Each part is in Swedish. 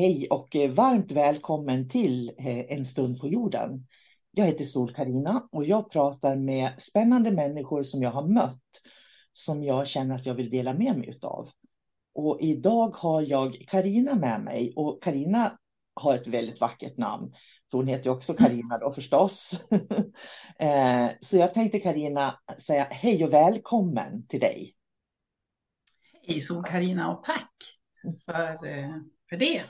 Hej och eh, varmt välkommen till eh, En stund på jorden. Jag heter sol karina och jag pratar med spännande människor som jag har mött som jag känner att jag vill dela med mig av. Och idag har jag Karina med mig och Karina har ett väldigt vackert namn. För hon heter ju också Karina då förstås. Eh, så jag tänkte Karina säga hej och välkommen till dig. Hej sol karina och tack för, för det.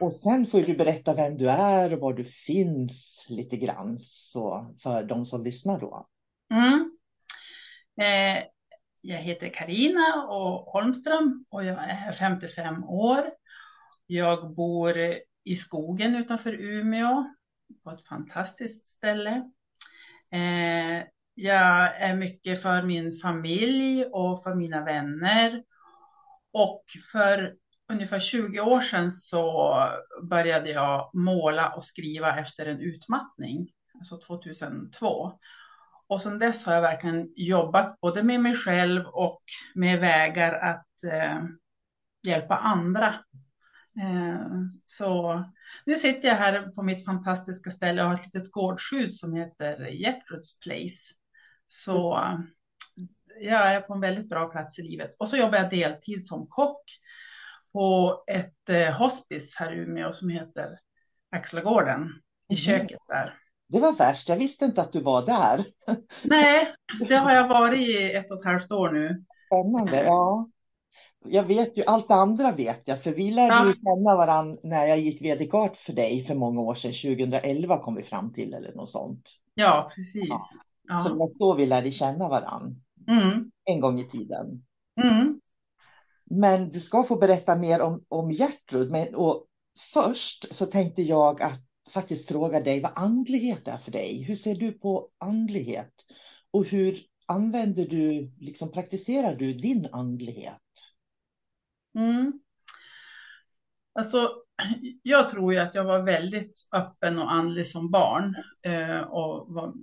Och sen får du berätta vem du är och var du finns lite grann så för de som lyssnar då. Mm. Eh, jag heter Karina och Holmström och jag är 55 år. Jag bor i skogen utanför Umeå på ett fantastiskt ställe. Eh, jag är mycket för min familj och för mina vänner. Och för ungefär 20 år sedan så började jag måla och skriva efter en utmattning, alltså 2002. Och sedan dess har jag verkligen jobbat både med mig själv och med vägar att eh, hjälpa andra. Eh, så nu sitter jag här på mitt fantastiska ställe och har ett litet gårdshus som heter Gertruds Place. Så eh, jag är på en väldigt bra plats i livet. Och så jobbar jag deltid som kock på ett eh, hospice här i Umeå som heter Axlagården i mm. köket där. Det var värst, jag visste inte att du var där. Nej, det har jag varit i ett och ett halvt år nu. Spännande, ja. Jag vet ju, allt det andra vet jag, för vi lärde ja. ju känna varandra när jag gick vd-kart för dig för många år sedan, 2011 kom vi fram till eller något sånt. Ja, precis. Ja. Ja. Så det var så vi lärde känna varandra. Mm. En gång i tiden. Mm. Men du ska få berätta mer om, om Gertrud. Men, och först så tänkte jag att faktiskt fråga dig vad andlighet är för dig. Hur ser du på andlighet? Och hur använder du, liksom praktiserar du din andlighet? Mm. Alltså, jag tror ju att jag var väldigt öppen och andlig som barn eh, och var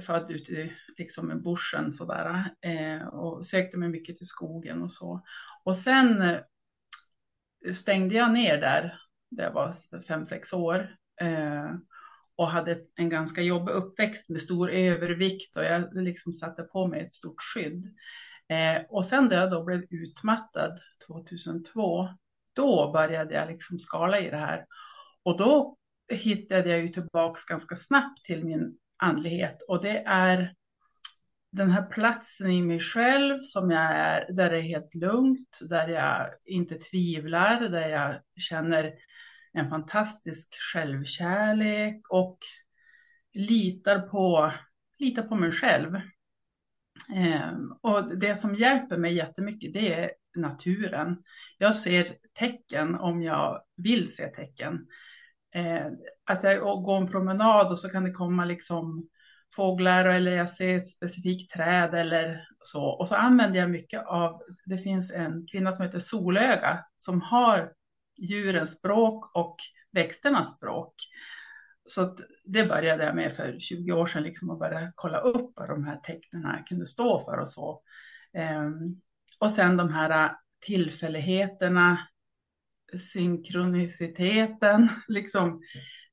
född ute i liksom, bushen sådär eh, och sökte mig mycket till skogen och så. Och sen eh, stängde jag ner där, där jag var fem, sex år eh, och hade en ganska jobbig uppväxt med stor övervikt och jag liksom satte på mig ett stort skydd. Eh, och sen då jag då blev utmattad 2002, då började jag liksom skala i det här. Och då hittade jag ju tillbaks ganska snabbt till min andlighet och det är den här platsen i mig själv som jag är, där det är helt lugnt, där jag inte tvivlar, där jag känner en fantastisk självkärlek och litar på, litar på mig själv. Eh, och det som hjälper mig jättemycket det är naturen. Jag ser tecken om jag vill se tecken. Eh, alltså jag går en promenad och så kan det komma liksom fåglar eller jag ser ett specifikt träd eller så. Och så använder jag mycket av, det finns en kvinna som heter Solöga som har djurens språk och växternas språk. Så det började jag med för 20 år sedan, liksom att börja kolla upp vad de här tecknen kunde stå för och så. Ehm, och sen de här tillfälligheterna, synkroniciteten, liksom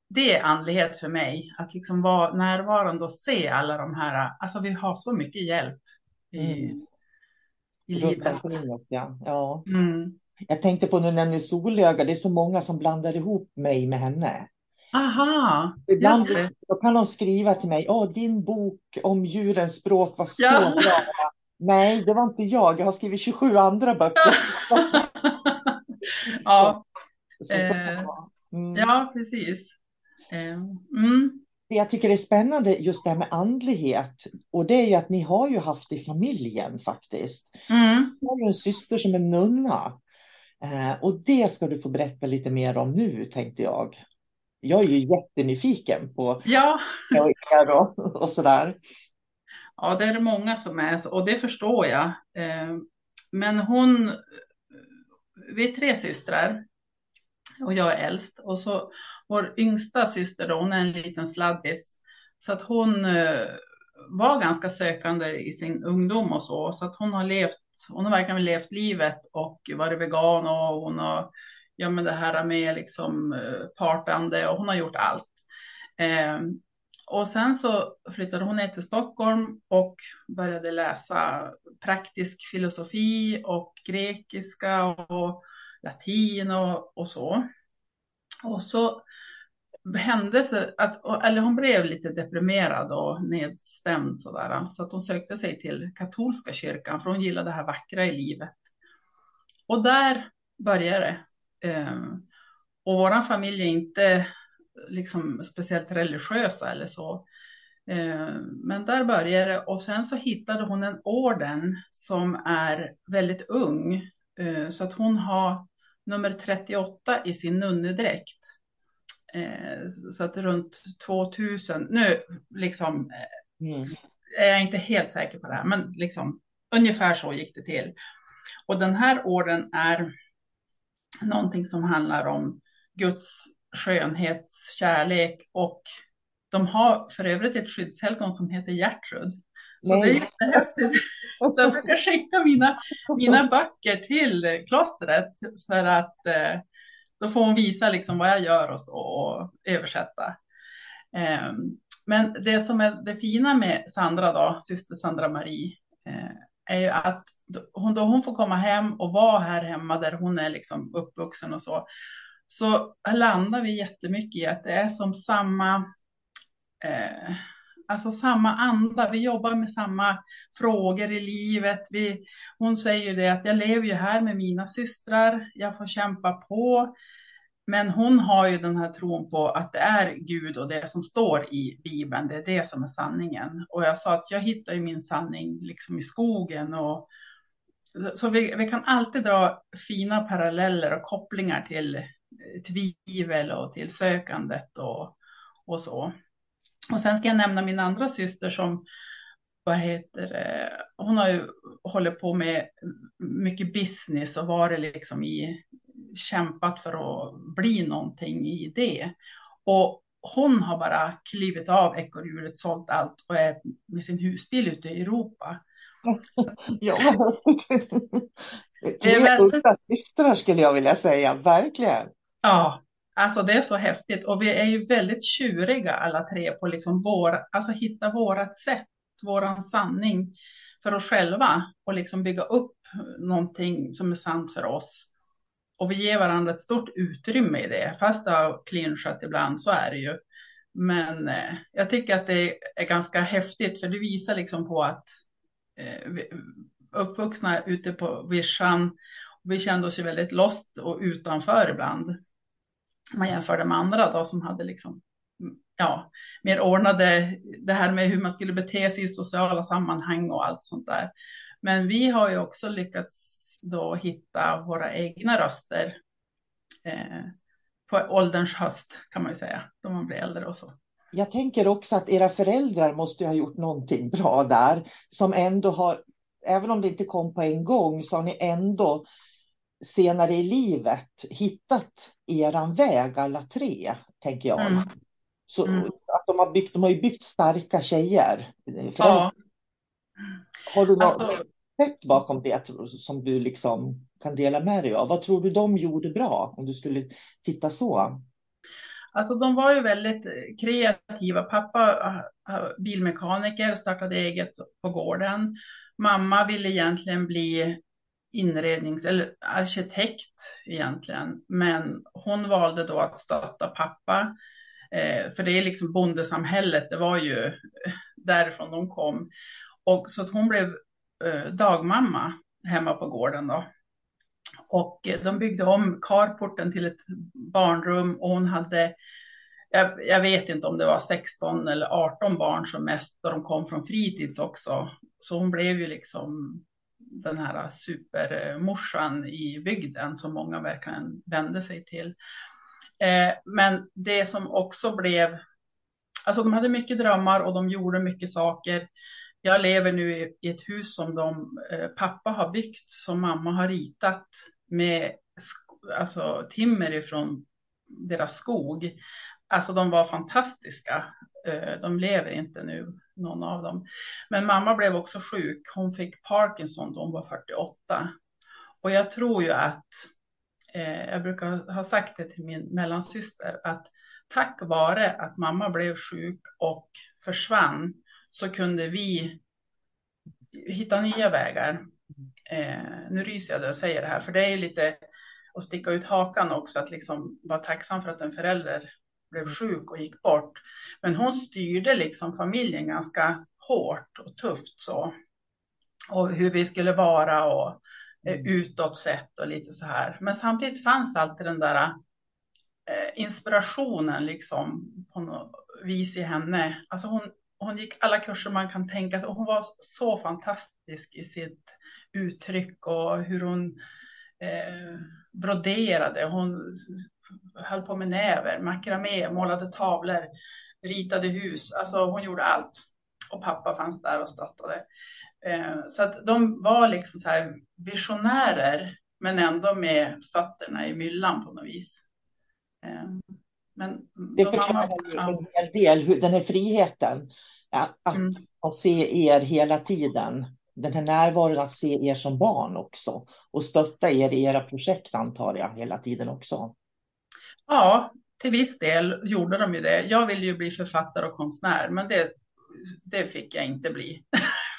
det är andlighet för mig, att liksom vara närvarande och se alla de här, alltså vi har så mycket hjälp i, mm. i livet. Ja. ja. Mm. Jag tänkte på, nu nämner Solöga, det är så många som blandar ihop mig med henne. Aha, Ibland då kan de skriva till mig, åh din bok om djurens språk var så ja. bra. Nej, det var inte jag. Jag har skrivit 27 andra böcker. ja. Så, eh, mm. ja, precis. Eh, mm. Det jag tycker är spännande just det här med andlighet och det är ju att ni har ju haft i familjen faktiskt. Mm. Du har en syster som är nunna. Eh, och det ska du få berätta lite mer om nu tänkte jag. Jag är ju jättenyfiken på ja. och, och sådär. Ja, det är det många som är och det förstår jag. Eh, men hon, vi är tre systrar och jag är äldst och så vår yngsta syster, då, hon är en liten sladdis. Så att hon eh, var ganska sökande i sin ungdom och så. Så att hon har levt, hon har verkligen levt livet och varit vegan och hon har, ja men det här med liksom eh, partande och hon har gjort allt. Eh, och sen så flyttade hon ner till Stockholm och började läsa praktisk filosofi och grekiska och latin och, och så. Och så hände sig att, eller hon blev lite deprimerad och nedstämd sådär, så att hon sökte sig till katolska kyrkan för hon gillade det här vackra i livet. Och där började det. Ehm, och vår familj är inte liksom speciellt religiösa eller så. Ehm, men där började det och sen så hittade hon en orden som är väldigt ung. Ehm, så att hon har nummer 38 i sin nunnedräkt. Eh, så att runt 2000, nu liksom mm. är jag inte helt säker på det här, men liksom ungefär så gick det till. Och den här orden är någonting som handlar om Guds skönhet, kärlek och de har för övrigt ett skyddshelgon som heter Gertrud. Så Nej. det är jättehäftigt. Så jag brukar skicka mina, mina böcker till klostret för att eh, då får hon visa liksom vad jag gör och, så, och översätta. Eh, men det som är det fina med Sandra då, syster Sandra Marie, eh, är ju att hon, då hon får komma hem och vara här hemma där hon är liksom uppvuxen och så, så landar vi jättemycket i att det är som samma eh, alltså samma anda. Vi jobbar med samma frågor i livet. Vi, hon säger det att jag lever ju här med mina systrar. Jag får kämpa på. Men hon har ju den här tron på att det är Gud och det som står i Bibeln, det är det som är sanningen. Och jag sa att jag hittar ju min sanning liksom i skogen. Och, så vi, vi kan alltid dra fina paralleller och kopplingar till tvivel och till sökandet och, och så. Och sen ska jag nämna min andra syster som vad heter det? Hon har ju hållit på med mycket business och varit liksom i kämpat för att bli någonting i det. Och hon har bara klivit av ekorrhjulet, sålt allt och är med sin husbil ute i Europa. ja, Tre udda systrar skulle jag vilja säga, verkligen. Ja, Alltså det är så häftigt och vi är ju väldigt tjuriga alla tre på liksom vår, alltså hitta vårat sätt, våran sanning för oss själva och liksom bygga upp någonting som är sant för oss. Och vi ger varandra ett stort utrymme i det, fast det har clinchat ibland, så är det ju. Men eh, jag tycker att det är ganska häftigt, för det visar liksom på att eh, uppvuxna ute på vischan, vi kände oss ju väldigt lost och utanför ibland man jämförde med andra då som hade liksom, ja, mer ordnade det här med hur man skulle bete sig i sociala sammanhang och allt sånt där. Men vi har ju också lyckats då hitta våra egna röster eh, på ålderns höst kan man ju säga, då man blir äldre och så. Jag tänker också att era föräldrar måste ha gjort någonting bra där, som ändå har, även om det inte kom på en gång, så har ni ändå senare i livet hittat eran väg alla tre, tänker jag. Mm. Så mm. att de har, byggt, de har ju byggt starka tjejer. Ja. Har du något alltså, bakom det som du liksom kan dela med dig av? Vad tror du de gjorde bra om du skulle titta så? Alltså de var ju väldigt kreativa. Pappa bilmekaniker, startade eget på gården. Mamma ville egentligen bli inrednings eller arkitekt egentligen. Men hon valde då att stötta pappa Eh, för det är liksom bondesamhället, det var ju eh, därifrån de kom. Och så att hon blev eh, dagmamma hemma på gården då. Och eh, de byggde om carporten till ett barnrum och hon hade, jag, jag, vet inte om det var 16 eller 18 barn som mest, och de kom från fritids också. Så hon blev ju liksom den här supermorsan i bygden som många verkligen vände sig till. Eh, men det som också blev, alltså de hade mycket drömmar och de gjorde mycket saker. Jag lever nu i, ett hus som de, eh, pappa har byggt, som mamma har ritat med alltså, timmer ifrån deras skog. Alltså de var fantastiska. Eh, de lever inte nu, någon av dem. Men mamma blev också sjuk. Hon fick Parkinson då hon var 48. Och jag tror ju att, eh, jag brukar ha sagt det till min mellansyster, att tack vare att mamma blev sjuk och försvann så kunde vi hitta nya vägar. Eh, nu ryser jag då jag säger det här, för det är lite att sticka ut hakan också, att liksom vara tacksam för att en förälder blev sjuk och gick bort. Men hon styrde liksom familjen ganska hårt och tufft så. Och hur vi skulle vara och eh, mm. utåt sett och lite så här. Men samtidigt fanns alltid den där eh, inspirationen liksom på något vis i henne. Alltså hon, hon gick alla kurser man kan tänka sig och hon var så fantastisk i sitt uttryck och hur hon eh, broderade. Hon höll på med näver, makramé, målade tavlor, ritade hus. Alltså hon gjorde allt. Och pappa fanns där och stöttade. Eh, så att de var liksom så här visionärer, men ändå med fötterna i myllan på något vis. Eh, men det förklarar ju en hel del, den här friheten. Att, mm. att se er hela tiden. Den här närvaron att se er som barn också. Och stötta er i era projekt antar jag hela tiden också. Ja, till viss del gjorde de ju det. Jag ville ju bli författare och konstnär, men det, det fick jag inte bli.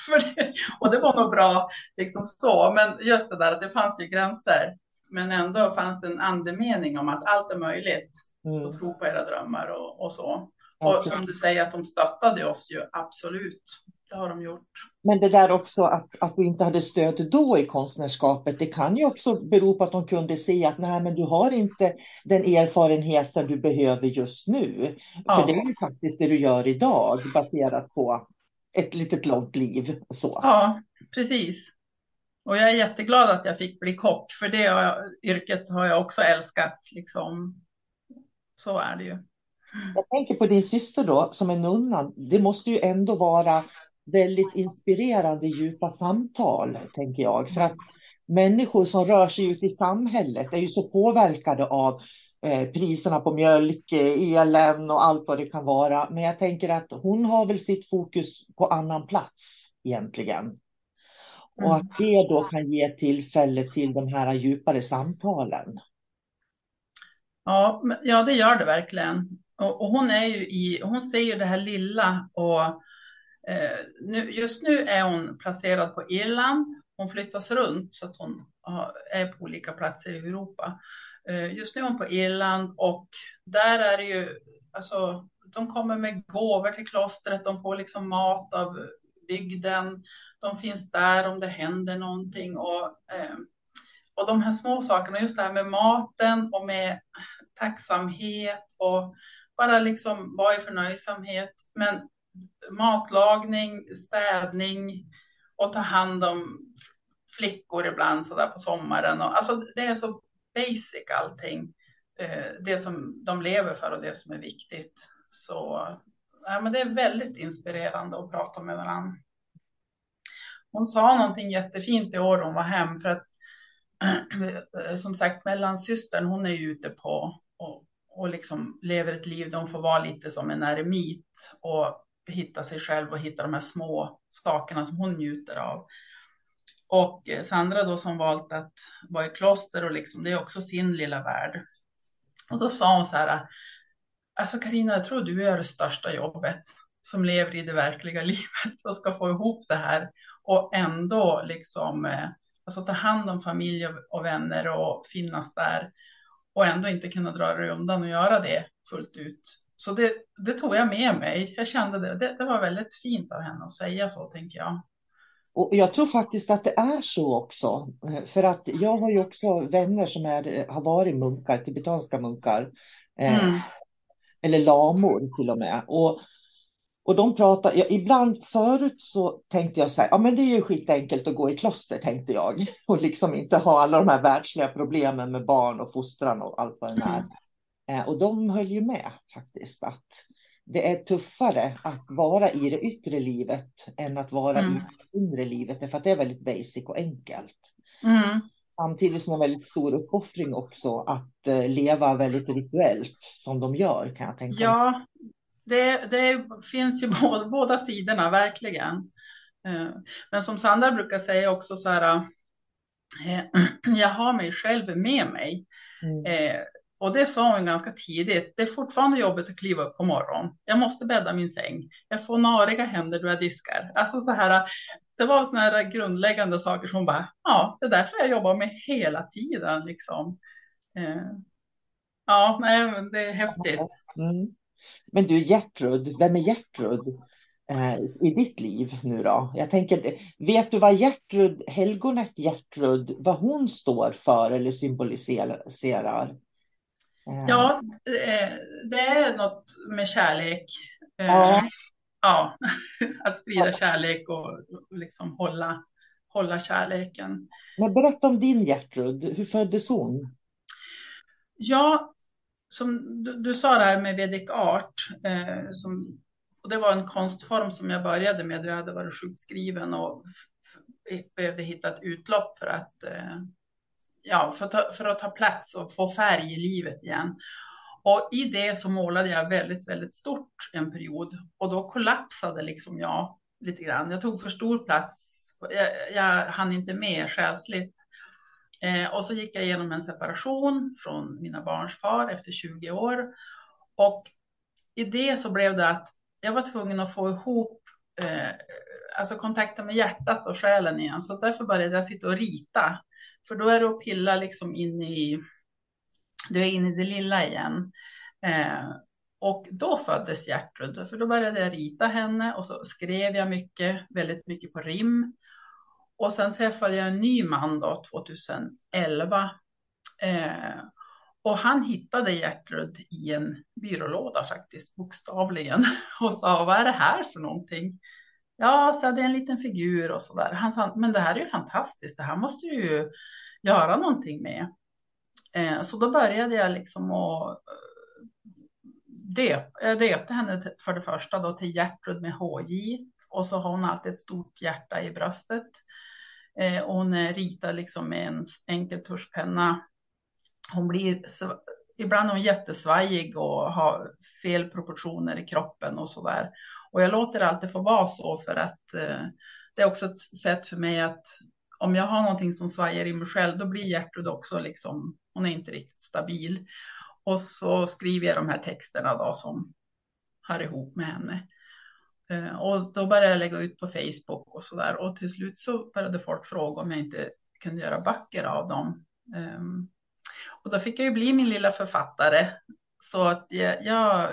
det, och det var nog bra, liksom så. Men just det där att det fanns ju gränser. Men ändå fanns det en andemening om att allt är möjligt. Mm. Och tro på era drömmar och, och så. Och som du säger att de stöttade oss ju absolut. Det har de gjort. Men det där också att, att du inte hade stöd då i konstnärskapet, det kan ju också bero på att de kunde se att nej, men du har inte den erfarenheten du behöver just nu. Ja. För det är ju faktiskt det du gör idag baserat på ett litet långt liv. Så. Ja, precis. Och jag är jätteglad att jag fick bli kock, för det har jag, yrket har jag också älskat. Liksom. Så är det ju. Jag tänker på din syster då, som är nunna. Det måste ju ändå vara väldigt inspirerande djupa samtal, tänker jag. För att människor som rör sig ut i samhället är ju så påverkade av eh, priserna på mjölk, elen och allt vad det kan vara. Men jag tänker att hon har väl sitt fokus på annan plats egentligen. Och att det då kan ge tillfälle till de här djupare samtalen. Ja, ja det gör det verkligen. Och, och hon är ju i, hon ser ju det här lilla och eh, Eh, nu, just nu är hon placerad på Irland. Hon flyttas runt så att hon har, är på olika platser i Europa. Eh, just nu är hon på Irland och där är det ju, alltså de kommer med gåvor till klostret, de får liksom mat av bygden, de finns där om det händer någonting och, eh, och de här små sakerna, just det här med maten och med tacksamhet och bara liksom vara i förnöjsamhet. Men matlagning, städning och ta hand om flickor ibland så där på sommaren. Och, alltså det är så basic allting. Eh, det som de lever för och det som är viktigt. Så ja, men det är väldigt inspirerande att prata med varandra. Hon sa någonting jättefint i år hon var hem för att som sagt mellansystern hon är ju ute på och och liksom lever ett liv där hon får vara lite som en eremit och hitta sig själv och hitta de här små sakerna som hon njuter av. Och eh, Sandra då som valt att vara i kloster och liksom det är också sin lilla värld. Och då sa hon så här, alltså Karina, jag tror du gör det största jobbet som lever i det verkliga livet och ska få ihop det här och ändå liksom eh, alltså ta hand om familj och vänner och finnas där och ändå inte kunna dra dig undan och göra det fullt ut så det, det tog jag med mig. Jag kände det. det. det. var väldigt fint av henne att säga så, tänker jag. Och jag tror faktiskt att det är så också. För att jag har ju också vänner som är, har varit munkar, tibetanska munkar. Eh, mm. eller lamor till och med. Och, och de pratar, ja, ibland förut så tänkte jag så här, ja men det är ju skitenkelt att gå i kloster tänkte jag. Och liksom inte ha alla de här världsliga problemen med barn och fostran och allt vad det är. Mm. Eh, och de höll ju med faktiskt att det är tuffare att vara i det yttre livet än att vara mm. i det inre livet. För att det är väldigt basic och enkelt. Mm. Samtidigt som en väldigt stor uppoffring också att uh, leva väldigt rituellt som de gör kan jag tänka Ja, mig. Det, det finns ju båda, båda sidorna verkligen. Uh, men som Sandra brukar säga också så här. Jag har mig själv med mig. Mm. Och det sa hon ganska tidigt. Det är fortfarande jobbigt att kliva upp på morgonen. Jag måste bädda min säng. Jag får nariga händer då jag diskar. Alltså så här, det var såna här grundläggande saker som hon bara, ja, det är därför jag jobbar med hela tiden liksom. Eh, ja, nej, men det är häftigt. Mm. Men du Gertrud, vem är Gertrud eh, i ditt liv nu då? Jag tänker, vet du vad Gertrud, helgonet Gertrud, vad hon står för eller symboliserar? Ja, eh, det är något med kärlek. Eh, ja. ja. Att sprida kärlek och liksom hålla, hålla kärleken. Men berätta om din Gertrud. Hur föddes hon? Ja, som du, du sa det här med Vedic Art. Eh, som, och det var en konstform som jag började med. Jag hade varit sjukskriven och behövde hitta ett utlopp för att eh, ja, för, att ta, för att ta plats och få färg i livet igen. Och i det så målade jag väldigt, väldigt stort en period och då kollapsade liksom jag lite grann. Jag tog för stor plats. Jag, jag hann inte med själsligt. Eh, och så gick jag igenom en separation från mina barns far efter 20 år. Och i det så blev det att jag var tvungen att få ihop eh, alltså kontakten med hjärtat och själen igen. Så därför började jag sitta och rita för då är det att pilla liksom in i, du är inne i det lilla igen. Eh, och då föddes Gertrud, för då började jag rita henne och så skrev jag mycket, väldigt mycket på rim. Och sen träffade jag en ny man då, 2011. Eh, och han hittade Gertrud i en byrålåda faktiskt, bokstavligen. Och sa, vad är det här för någonting? Ja, så det är en liten figur och så där. Han sa, men det här är ju fantastiskt, det här måste du ju göra någonting med. Eh, så då började jag liksom att döpa. Eh, döp, jag döpte henne för det första då till Gertrud med HJ och så har hon alltid ett stort hjärta i bröstet. Eh, och hon ritar liksom med en enkel tuschpenna. Hon blir ibland är hon jättesvajig och har fel proportioner i kroppen och så där. Och jag låter det alltid få vara så för att eh, det är också ett sätt för mig att om jag har någonting som svajar i mig själv, då blir Gertrud också liksom, hon är inte riktigt stabil. Och så skriver jag de här texterna då som hör ihop med henne. Eh, och då började jag lägga ut på Facebook och så där. Och till slut så började folk fråga om jag inte kunde göra böcker av dem. Um, och då fick jag ju bli min lilla författare. Så att jag, jag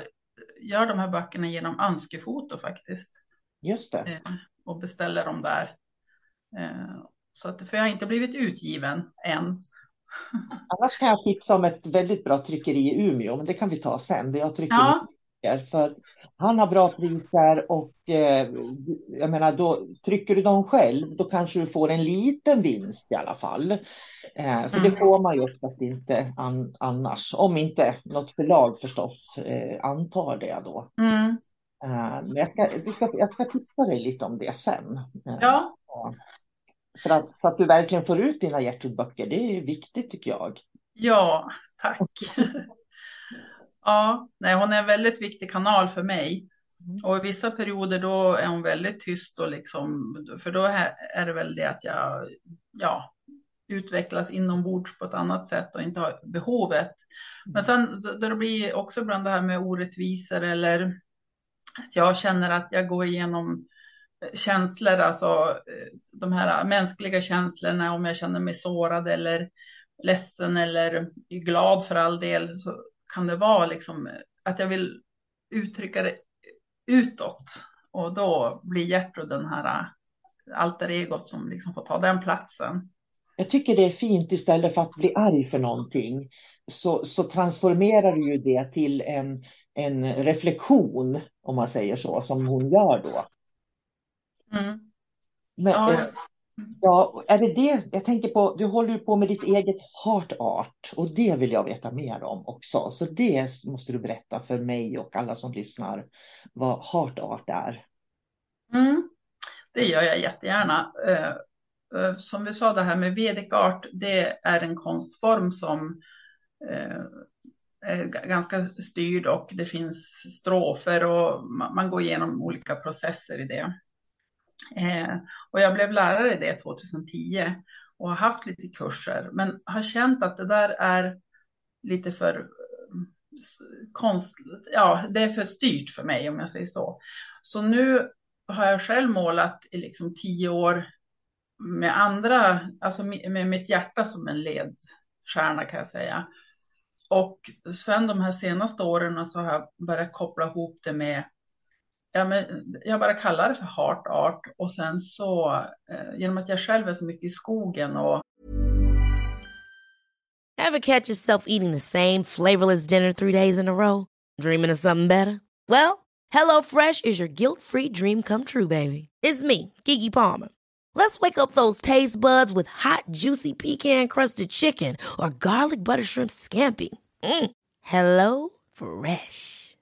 gör de här böckerna genom önskefoto faktiskt. Just det. Eh, och beställer dem där. Eh, så att, för jag har inte blivit utgiven än. Annars kan jag tipsa om ett väldigt bra tryckeri i Umeå, men det kan vi ta sen. Jag trycker ja. För han har bra priser och eh, jag menar då trycker du dem själv då kanske du får en liten vinst i alla fall. Eh, för mm. det får man ju oftast inte an, annars. Om inte något förlag förstås eh, antar det då. Mm. Men jag ska, jag, ska, jag ska tipsa dig lite om det sen. Ja. För att, så att du verkligen får ut dina Gertrud-böcker, det är viktigt tycker jag. Ja, tack. Ja, nej, hon är en väldigt viktig kanal för mig. Mm. Och i vissa perioder då är hon väldigt tyst och liksom, för då är det väl det att jag ja, utvecklas inombords på ett annat sätt och inte har behovet. Men mm. sen då det blir också ibland det här med orättvisor eller att jag känner att jag går igenom eh, känslor, alltså eh, de här mänskliga känslorna, om jag känner mig sårad eller ledsen eller glad för all del, så kan det vara liksom att jag vill uttrycka det utåt. Och då blir Gertrud den här alter egot som liksom får ta den platsen. Jag tycker det är fint istället för att bli arg för någonting så, så transformerar du ju det till en, en reflektion, om man säger så, som hon gör då. Mm. Men, Ja, eh, ja, är det det? Jag tänker på, du håller ju på med ditt eget heart art och det vill jag veta mer om också. Så det måste du berätta för mig och alla som lyssnar vad heart art är. Mm, det gör jag jättegärna. Eh, eh, som vi sa, det här med Vedic art, det är en konstform som eh, är ganska styrd och det finns strofer och man går igenom olika processer i det. Eh, Och jag blev lärare i det 2010 och har haft lite kurser, men har känt att det där är lite för eh. Ja, det är för styrt för mig om jag säger så. Så nu har jag själv målat i liksom tio år med andra, alltså med mitt hjärta som en ledstjärna kan jag säga. Och sen de här senaste åren så har jag börjat koppla ihop det med, ja men jag bara kallar det för heart art och sen så eh, genom att jag själv är så mycket i skogen och Have catch yourself eating the same flavorless dinner three days in a row? Dreaming of something better? Well, hello fresh is your guilt-free dream come true, baby. It's me, Gigi Palmer. Let's wake up those taste buds with hot, juicy pecan-crusted chicken or garlic butter shrimp scampi. Mm. Hello Fresh.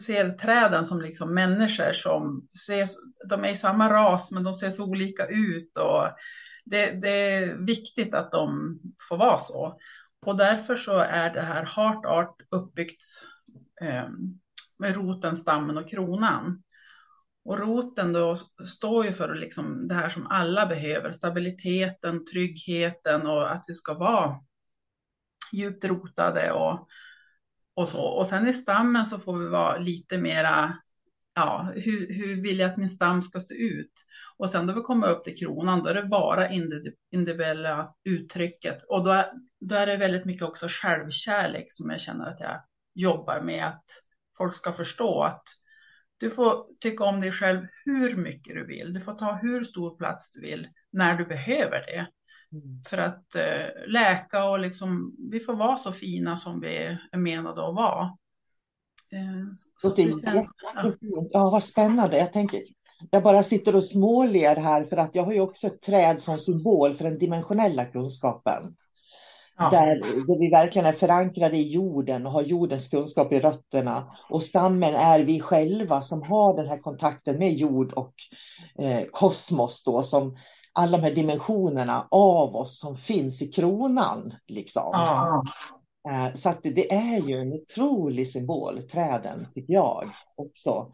Ser träden som liksom människor som ses, de är i samma ras men de ser så olika ut och det, det är viktigt att de får vara så. Och därför så är det här Heart Art uppbyggt eh, med roten, stammen och kronan. Och roten då står ju för liksom det här som alla behöver, stabiliteten, tryggheten och att vi ska vara djupt rotade och och så. Och sen i stammen så får vi vara lite mera, ja, hur, hur vill jag att min stam ska se ut? Och sen då vi kommer upp till kronan, då är det bara individuella uttrycket. Och då då är det väldigt mycket också självkärlek som jag känner att jag jobbar med, att folk ska förstå att du får tycka om dig själv hur mycket du vill. Du får ta hur stor plats du vill när du behöver det för att eh, läka och liksom, vi får vara så fina som vi är menade att vara. Eh, så Det är känns- ja. Ja, vad spännande. Jag tänker, jag bara sitter och småler här för att jag har ju också ett träd som symbol för den dimensionella kunskapen. Ja. Där, där vi verkligen är förankrade i jorden och har jordens kunskap i rötterna. Och stammen är vi själva som har den här kontakten med jord och eh, kosmos då som alla de här dimensionerna av oss som finns i kronan. Liksom. Ja. Eh, Så att det, är ju en otrolig symbol, träden, tycker jag också.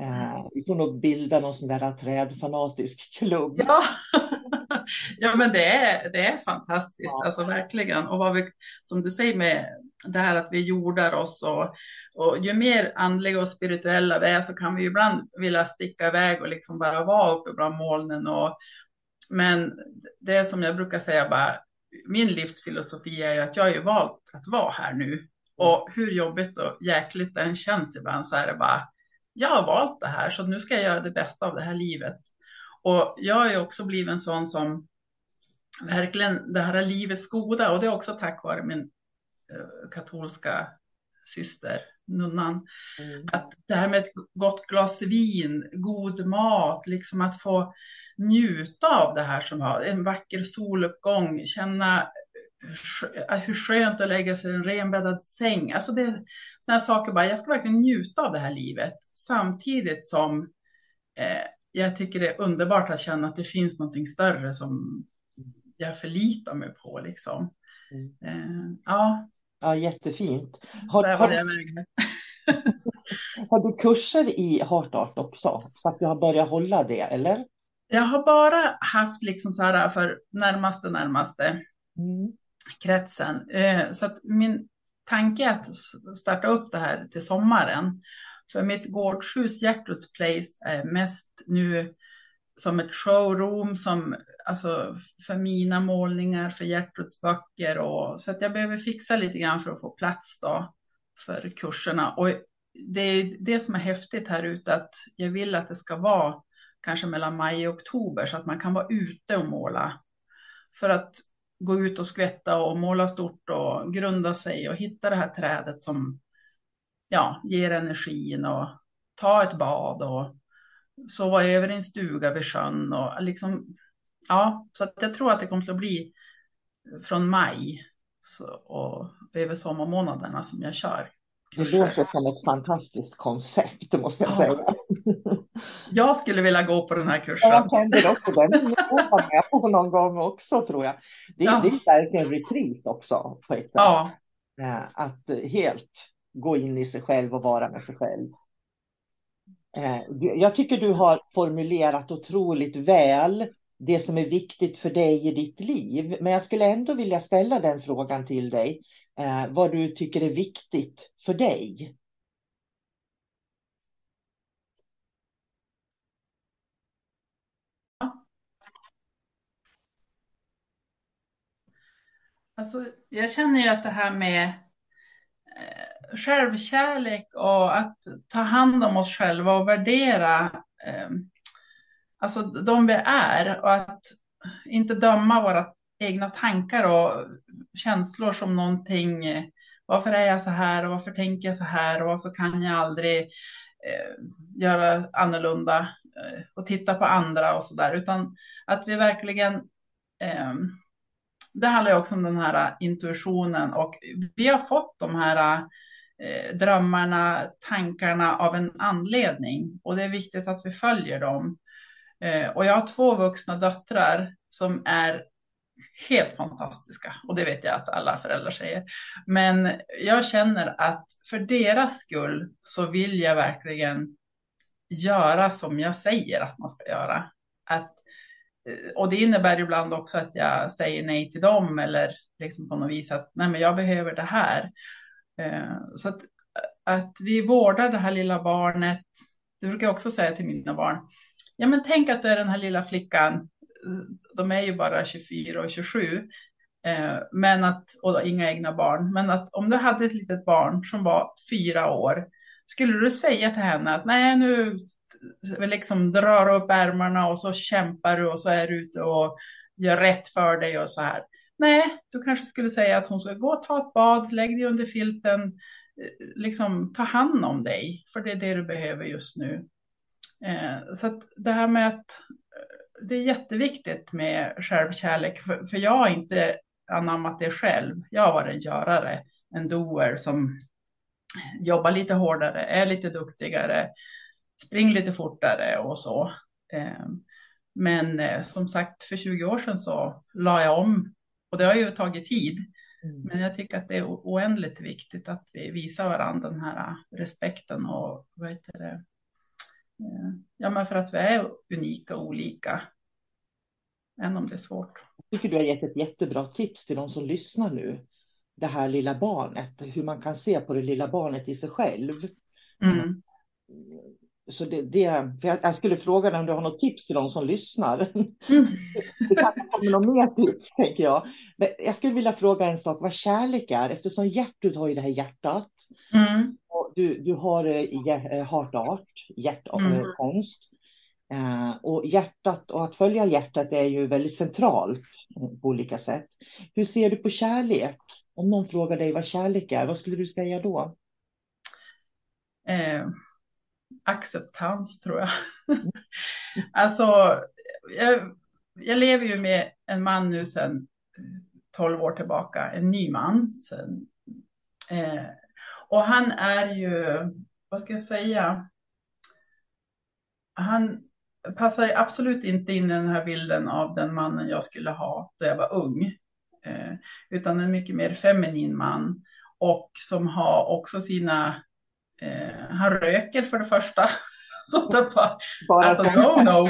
Eh, Vi får nog bilda någon sån där trädfanatisk klubb. Ja. ja, men det är, det är fantastiskt, Ja. alltså verkligen. Och vad vi, som du säger med det här att vi jordar oss och, och ju mer andliga och spirituella vi är så kan vi ibland vilja sticka iväg och liksom bara vara uppe bland molnen. Och, men det är som jag brukar säga bara, min livsfilosofi är ju att jag har ju valt att vara här nu. Och hur jobbigt och jäkligt det än känns ibland så är det bara, jag har valt det här så nu ska jag göra det bästa av det här livet. Och jag har ju också blivit en sån som verkligen det här är livets goda och det är också tack vare min eh, katolska syster, nunnan. Mm. Att det här med ett gott glas vin, god mat, liksom att få njuta av det här som har en vacker soluppgång, känna skö- hur skönt att lägga sig i en renbäddad säng. Alltså det sådana saker bara, jag ska verkligen njuta av det här livet. samtidigt som eh, jag tycker det är underbart att känna att det finns någonting större som jag förlitar mig på. Liksom. Mm. Eh, ja. Ja, jättefint. Har, har, jag har du kurser i Heart Art också? Så att du har börjat hålla det, eller? Jag har bara haft liksom så här för närmaste, närmaste mm. kretsen. Eh, så att min tanke är att starta upp det här till sommaren. För mitt gårdshus Gertruds Place är mest nu som ett showroom som, alltså för mina målningar, för Gertruds böcker och så att jag behöver fixa lite grann för att få plats då för kurserna. Och det är det som är häftigt här ute att jag vill att det ska vara kanske mellan maj och oktober så att man kan vara ute och måla. För att gå ut och skvätta och måla stort och grunda sig och hitta det här trädet som ja, ger energin och ta ett bad och sova över i en stuga vid sjön och liksom, ja, så att jag tror att det kommer att bli från maj och över sommarmånaderna som jag kör. Det låter som ett fantastiskt koncept, måste jag ja. säga. Jag skulle vilja gå på den här kursen. Jag tänkte också den. vara med på någon gång också, tror jag. Det, ja. det är verkligen retreat också, på ett sätt. Ja. Eh, att helt gå in i sig själv och vara med sig själv. Eh, jag tycker du har formulerat otroligt väl det som är viktigt för dig i ditt liv. Men jag skulle ändå vilja ställa den frågan till dig. Eh, vad du tycker är viktigt för dig. Alltså, jag känner ju att det här med eh, självkärlek och att ta hand om oss själva och värdera eh, alltså de vi är och att inte döma våra egna tankar och känslor som någonting. Eh, varför är jag så här och varför tänker jag så här och varför kan jag aldrig eh, göra annorlunda eh, och titta på andra och så där, utan att vi verkligen eh, det handlar ju också om den här intuitionen och vi har fått de här Eh, drömmarna, tankarna av en anledning och det är viktigt att vi följer dem. Eh, och jag har två vuxna döttrar som är helt fantastiska och det vet jag att alla föräldrar säger. Men jag känner att för deras skull så vill jag verkligen göra som jag säger att man ska göra. Att, eh, och det innebär ibland också att jag säger nej till dem eller liksom på något vis att nej, men jag behöver det här. Eh, så att, att vi vårdar det här lilla barnet. Det brukar jag också säga till mina barn. Ja, men tänk att du är den här lilla flickan. De är ju bara 24 och 27. Eh, men att, och inga egna barn. Men att om du hade ett litet barn som var fyra år. Skulle du säga till henne att nej, nu liksom drar upp ärmarna och så kämpar du och så är du ute och gör rätt för dig och så här. Nej, du kanske skulle säga att hon ska gå och ta ett bad, lägg dig under filten, eh, liksom ta hand om dig, för det är det du behöver just nu. Eh, så att det här med att eh, det är jätteviktigt med självkärlek, för, för jag har inte anammat det själv. Jag har varit en görare, en doer som jobbar lite hårdare, är lite duktigare, springer lite fortare och så. Eh, men som sagt, för 20 år sedan så la jag om och det har ju tagit tid. Mm. Men jag tycker att det är oändligt viktigt att vi visar varandra den här respekten och vad heter det? Eh, ja, men för att vi är unika och olika. Än om det är svårt. Jag tycker du har gett ett jättebra tips till de som lyssnar nu. Det här lilla barnet, hur man kan se på det lilla barnet i sig själv. Mm så det, det, jag, jag, skulle fråga dig om du har något tips till de som lyssnar. Mm. det kanske kommer något mer tips, tänker jag. Men jag skulle vilja fråga en sak, vad kärlek är, eftersom Gertrud har ju det här hjärtat. Mm. Och du, du har uh, heart art, hjärtkonst. Mm. Uh, och hjärtat och att följa hjärtat är ju väldigt centralt på olika sätt. Hur ser du på kärlek? Om någon frågar dig vad kärlek är, vad skulle du säga då? Uh acceptans tror jag. alltså, jag, jag, lever ju med en man nu sedan 12 år tillbaka, en ny man. Sen, eh, och han är ju, vad ska jag säga, han passar absolut inte in i den här bilden av den mannen jag skulle ha då jag var ung. Eh, utan en mycket mer feminin man. Och som har också sina, eh, han röker för det första. Så det bara, Bara alltså så. no no.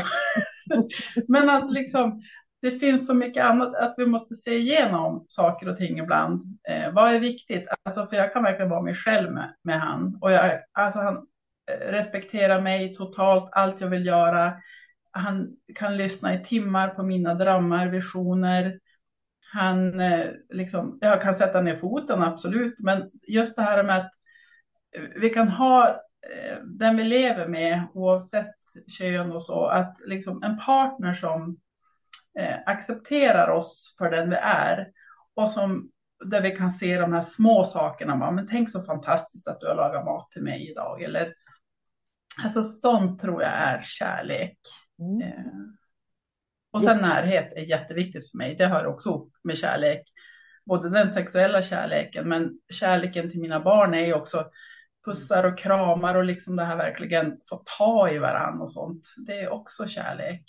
Men att liksom, det finns så mycket annat att vi måste se igenom saker och ting ibland. Eh, vad är viktigt? Alltså, för jag kan verkligen vara mig själv med, med han. Och jag, alltså, han eh, respekterar mig totalt, allt jag vill göra. Han kan lyssna i timmar på mina drömmar, visioner. Han, eh, liksom, jag kan sätta ner foten, absolut. Men just det här med att vi kan ha eh, den vi lever med, oavsett kön och så, att liksom en partner som eh, accepterar oss för den vi är och som där vi kan se de här små sakerna. Men tänk så fantastiskt att du har lagat mat till mig idag. Eller, alltså sånt tror jag är kärlek. Mm. Eh, och sen närhet är jätteviktigt för mig. Det hör också ihop med kärlek. Både den sexuella kärleken, men kärleken till mina barn är ju också pussar och kramar och liksom det här verkligen få ta i varandra och sånt. Det är också kärlek.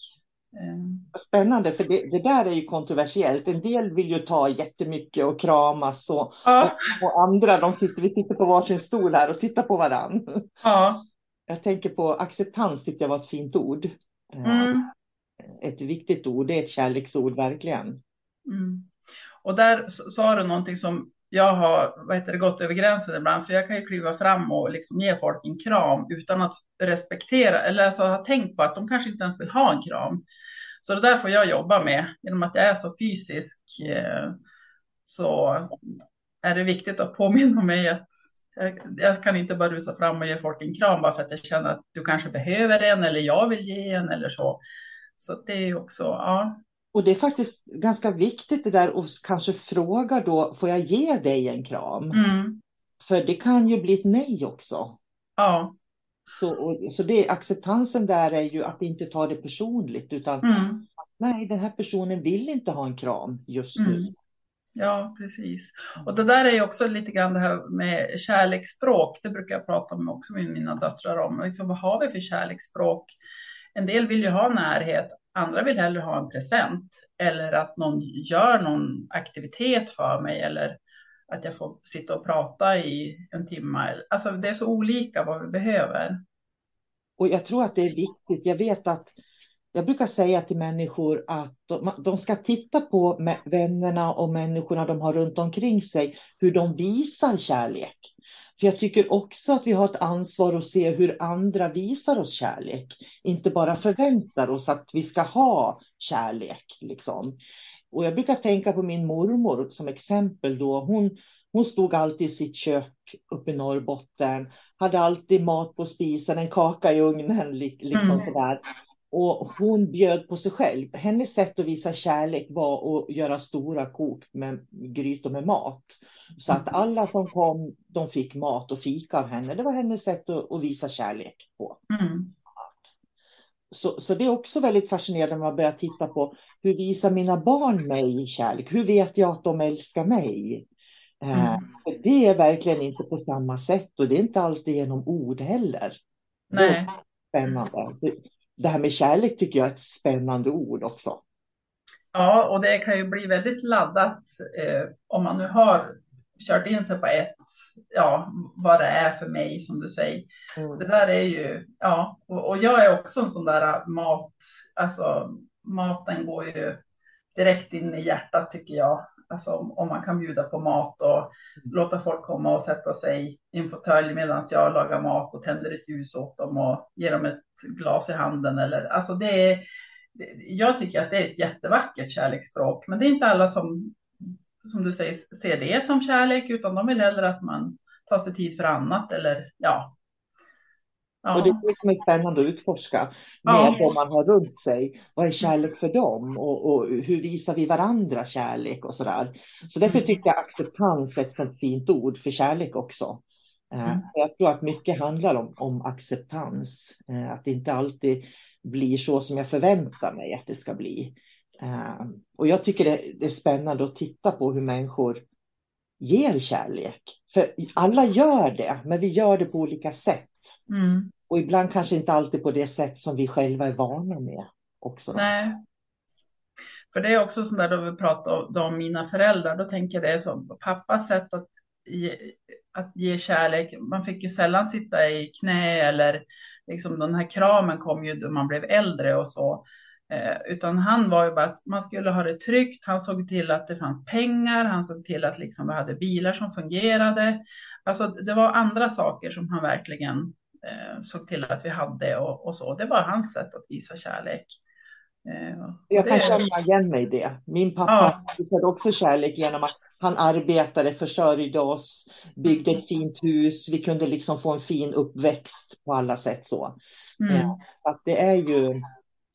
Eh, Spännande, för det, det där är ju kontroversiellt. En del vill ju ta jättemycket och kramas och, Ja, och andra, de sitter, vi sitter på varsin stol här och tittar på varandra. ja. Jag tänker på acceptans tyckte jag var ett fint ord. Eh, Mm. Ett viktigt ord, det är ett kärleksord verkligen. Mm. Och där sa du någonting som jag har vad heter det, gått över gränsen ibland, för jag kan ju kliva fram och liksom ge folk en kram utan att respektera eller alltså ha tänkt på att de kanske inte ens vill ha en kram. Så det där får jag jobba med genom att jag är så fysisk. Eh, så är det viktigt att påminna mig att jag, kan inte bara rusa fram och ge folk en kram bara för att jag känner att du kanske behöver en eller jag vill ge en eller så. Så det är ju också, ja. Och det är faktiskt ganska viktigt det där att kanske fråga då, får jag ge dig en kram? Mm, För det kan ju bli ett nej också. ja. Så, och, så det, acceptansen där är ju att inte ta det personligt utan Mm. nej, den här personen vill inte ha en kram just nu. Mm. Ja, precis. Och det där är ju också lite grann det här med kärleksspråk. Det brukar jag prata med också med mina döttrar om. Liksom, vad har vi för kärleksspråk? En del vill ju ha närhet, andra vill hellre ha en present eller att någon gör någon aktivitet för mig eller att jag får sitta och prata i en timme. Alltså det är så olika vad vi behöver. Och jag tror att det är viktigt. Jag vet att jag brukar säga till människor att de, de ska titta på vännerna och människorna de har runt omkring sig, hur de visar kärlek. För jag tycker också att vi har ett ansvar att se hur andra visar oss kärlek. Inte bara förväntar oss att vi ska ha kärlek. Liksom. Och jag brukar tänka på min mormor som exempel då. Hon, hon stod alltid i sitt kök uppe i Norrbotten. Hade alltid mat på spisen, en kaka i ugnen. li- Liksom Mm. sådär. Och hon bjöd på sig själv. Hennes sätt att visa kärlek var att göra stora kok med grytor med mat. Så att alla som kom, de fick mat och fika av henne. Det var hennes sätt att, att visa kärlek på. Mm. Så, så det är också väldigt fascinerande när man börjar titta på hur visar mina barn mig kärlek? Hur vet jag att de älskar mig? Eh, Mm. för det är verkligen inte på samma sätt och det är inte alltid genom ord heller. Det är Nej. spännande. Så det här med kärlek tycker jag är ett spännande ord också. Ja, och det kan ju bli väldigt laddat eh, om man nu har kört in sig på ett, ja, vad det är för mig som du säger. Mm. Det där är ju, ja, och, och jag är också en sån där mat, alltså maten går ju direkt in i hjärtat tycker jag. Alltså om, om man kan bjuda på mat och låta folk komma och sätta sig i en fåtölj medan jag lagar mat och tänder ett ljus åt dem och ger dem ett glas i handen eller, alltså det är, det- jag tycker att det är ett jättevackert kärleksspråk, men det är inte alla som, som du säger, ser det som kärlek, utan de vill hellre att man tar sig tid för annat eller ja. Och det Ja, är det som är spännande att utforska med Ja. man har runt sig. Vad är kärlek för dem och, och hur visar vi varandra kärlek och sådär. Så därför Mm. tycker jag acceptans är ett sånt fint ord för kärlek också. Eh, Mm. Jag tror att mycket handlar om, om acceptans. Eh, Att det inte alltid blir så som jag förväntar mig att det ska bli. Eh, Och jag tycker det, det är spännande att titta på hur människor ger kärlek. För alla gör det, men vi gör det på olika sätt. Mm. Och ibland kanske inte alltid på det sätt som vi själva är vana med också. Nej. För det är också sånt där då vi pratar om mina föräldrar, då tänker jag det är som pappas sätt att ge, att ge kärlek. Man fick ju sällan sitta i knä eller liksom den här kramen kom ju då man blev äldre och så. Eh, utan han var ju bara att man skulle ha det tryggt. Han såg till att det fanns pengar. Han såg till att liksom vi hade bilar som fungerade. Alltså det var andra saker som han verkligen eh, såg till att vi hade och, och, så. Det var hans sätt att visa kärlek. Eh, Jag kan det... känna igen mig i det. Min pappa ja. visade också kärlek genom att han arbetade, försörjde oss, byggde ett fint hus. Vi kunde liksom få en fin uppväxt på alla sätt så. Mm. Eh, att det är ju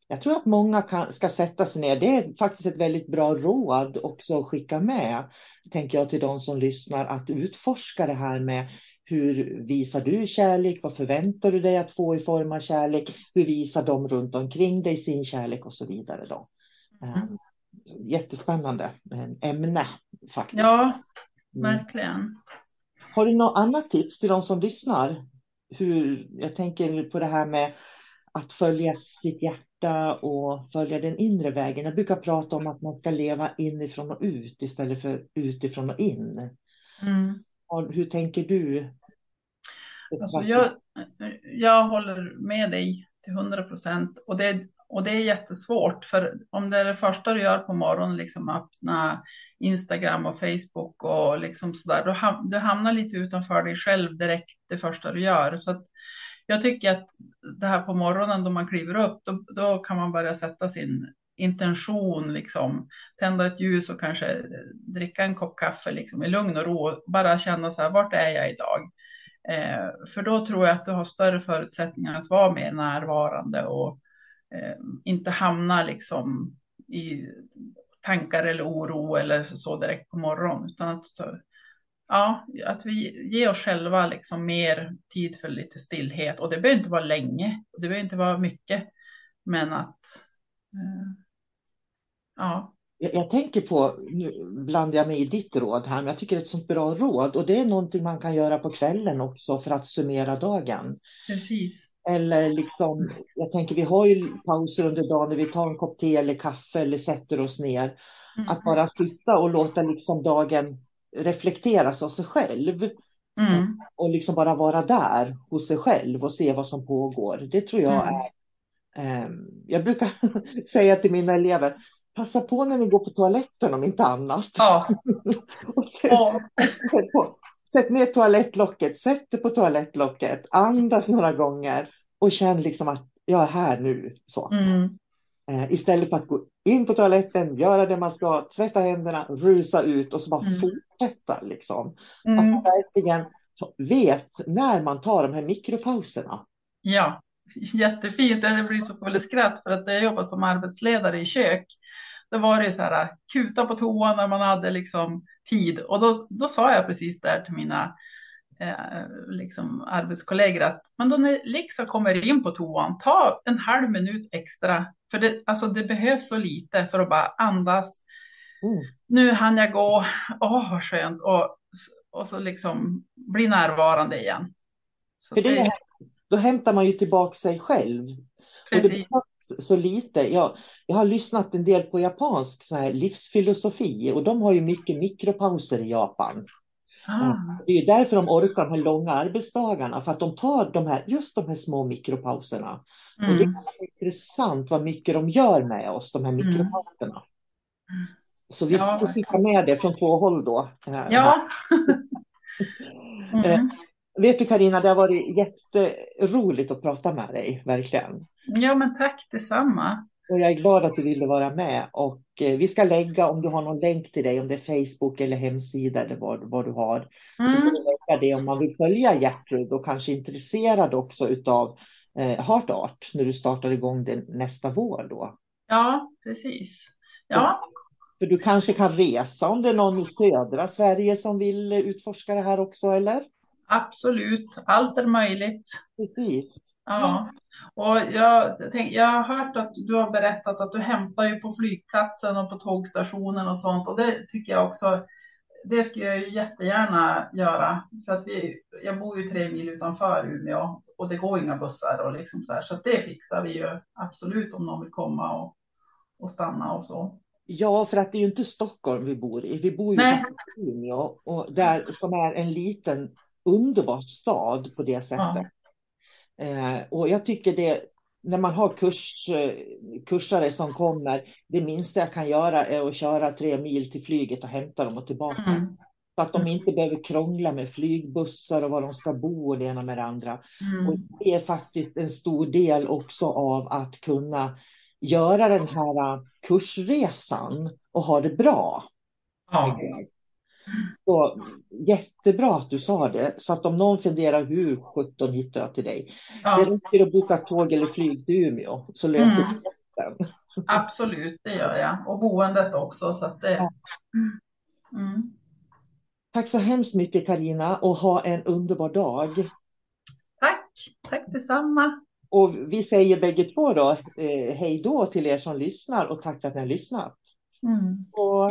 jag tror att många kan, ska sätta sig ner. Det är faktiskt ett väldigt bra råd också att skicka med, tänker jag till de som lyssnar, att utforska det här med hur visar du kärlek? Vad förväntar du dig att få i form av kärlek? Hur visar de runt omkring dig sin kärlek och så vidare då? Mm. Ehm, jättespännande ämne faktiskt. Ja, mm. verkligen. Mm. Har du något annat tips till de som lyssnar? Hur, jag tänker på det här med att följa sitt hjärta och följa den inre vägen. Jag brukar prata om att man ska leva inifrån och ut istället för utifrån och in. Mm. Hur tänker du? Alltså jag, jag håller med dig till hundra procent och det, och det är jättesvårt för om det är det första du gör på morgonen, liksom öppna Instagram och Facebook och liksom sådär, då du hamnar lite utanför dig själv direkt det första du gör. Så att jag tycker att det här på morgonen då man kliver upp, då, då kan man börja sätta sin intention, liksom, tända ett ljus och kanske eh, dricka en kopp kaffe liksom, i lugn och ro. Bara känna så här, vart är jag idag? Eh, för då tror jag att du har större förutsättningar att vara mer närvarande och eh, inte hamna liksom i tankar eller oro eller så direkt på morgonen, utan att ja, att vi ger oss själva liksom mer tid för lite stillhet. Och det behöver inte vara länge, det behöver inte vara mycket, men att eh, ja. Jag, jag, tänker på, nu blandar jag mig i ditt råd här, men jag tycker det är ett sånt bra råd och det är någonting man kan göra på kvällen också för att summera dagen. Precis. Eller liksom, jag tänker vi har ju pauser under dagen när vi tar en kopp te eller kaffe eller sätter oss ner. Mm. Att bara sitta och låta liksom dagen reflekteras av sig själv. Mm. Och liksom bara vara där hos sig själv och se vad som pågår. Det tror jag mm. är... Eh, jag brukar säga till mina elever, passa på när ni går på toaletten om inte annat. Ja. och sätt, ja. sätt ner toalettlocket, sätt det på toalettlocket, andas några gånger och känn liksom att jag är här nu. Så. Mm. Eh, istället för att gå in på toaletten, göra det man ska, tvätta händerna, rusa ut och så bara mm. fortsätta. Liksom. Mm. Att man verkligen vet när man tar de här mikropauserna. Ja, jättefint. Det blir så full skratt för att jag jobbar som arbetsledare i kök. Då var det så här, kuta på toan när man hade liksom tid. Och då, då sa jag precis där till mina liksom arbetskollegor att men då ni liksom kommer in på toan, ta en halv minut extra. För det, alltså det behövs så lite för att bara andas. Mm. Nu hann jag gå, åh vad skönt. Och, och så liksom bli närvarande igen. Så det, det, då hämtar man ju tillbaka sig själv. Precis. Och det behövs så lite. Jag, jag har lyssnat en del på japansk så här, livsfilosofi och de har ju mycket mikropauser i Japan. Ah. Det är därför de orkar de här långa arbetsdagarna, för att de tar de här, just de här små mikropauserna. Mm. Och det mm. är intressant vad mycket de gör med oss, de här mm. mikropauserna. Mm. Så vi ja. får skicka med det från två håll då. Ja. mm. Vet du Karina, det har varit jätteroligt att prata med dig, verkligen. Ja, men tack detsamma. Och jag är glad att du ville vara med och eh, vi ska lägga om du har någon länk till dig, om det är Facebook eller hemsida eller vad, vad du har. Mm. Så ska vi lägga det om man vill följa Gertrud och kanske intresserad också utav eh, Heart Art när du startar igång det nästa vår då. Ja, precis. Ja. För du kanske kan resa om det är någon i södra Sverige som vill utforska det här också, eller? Absolut, allt är möjligt. Precis. Ja, och jag, tänk, jag har hört att du har berättat att du hämtar ju på flygplatsen och på tågstationen och sånt och det tycker jag också det skulle jag ju jättegärna göra. För att vi, jag bor ju tre mil utanför Umeå och det går inga bussar och liksom så här. Så det fixar vi ju absolut om någon vill komma och, och stanna och så. Ja, för att det är ju inte Stockholm vi bor i. Vi bor ju i Umeå och där, som är en liten underbar stad på det sättet. Eh, och jag tycker det, när man har kurs, eh, kursare som kommer, det minsta jag kan göra är att köra tre mil till flyget och hämta dem och tillbaka. Mm. Så att de inte behöver krångla med flygbussar och var de ska bo och det ena med det andra. Och Mm. det är faktiskt en stor del också av att kunna göra den här kursresan och ha det bra. Ja. Så, jättebra att du sa det, så att om någon funderar hur 17 hittar jag till dig. Det ja, räcker att boka tåg eller flyg till Umeå så löser Mm. vi det. absolut, det gör jag. Och boendet också. Så att det... Mm. Tack så hemskt mycket Karina och ha en underbar dag. Tack, tack detsamma. Och vi säger bägge två då eh, hej då till er som lyssnar och tack för att ni har lyssnat. Mm. Och...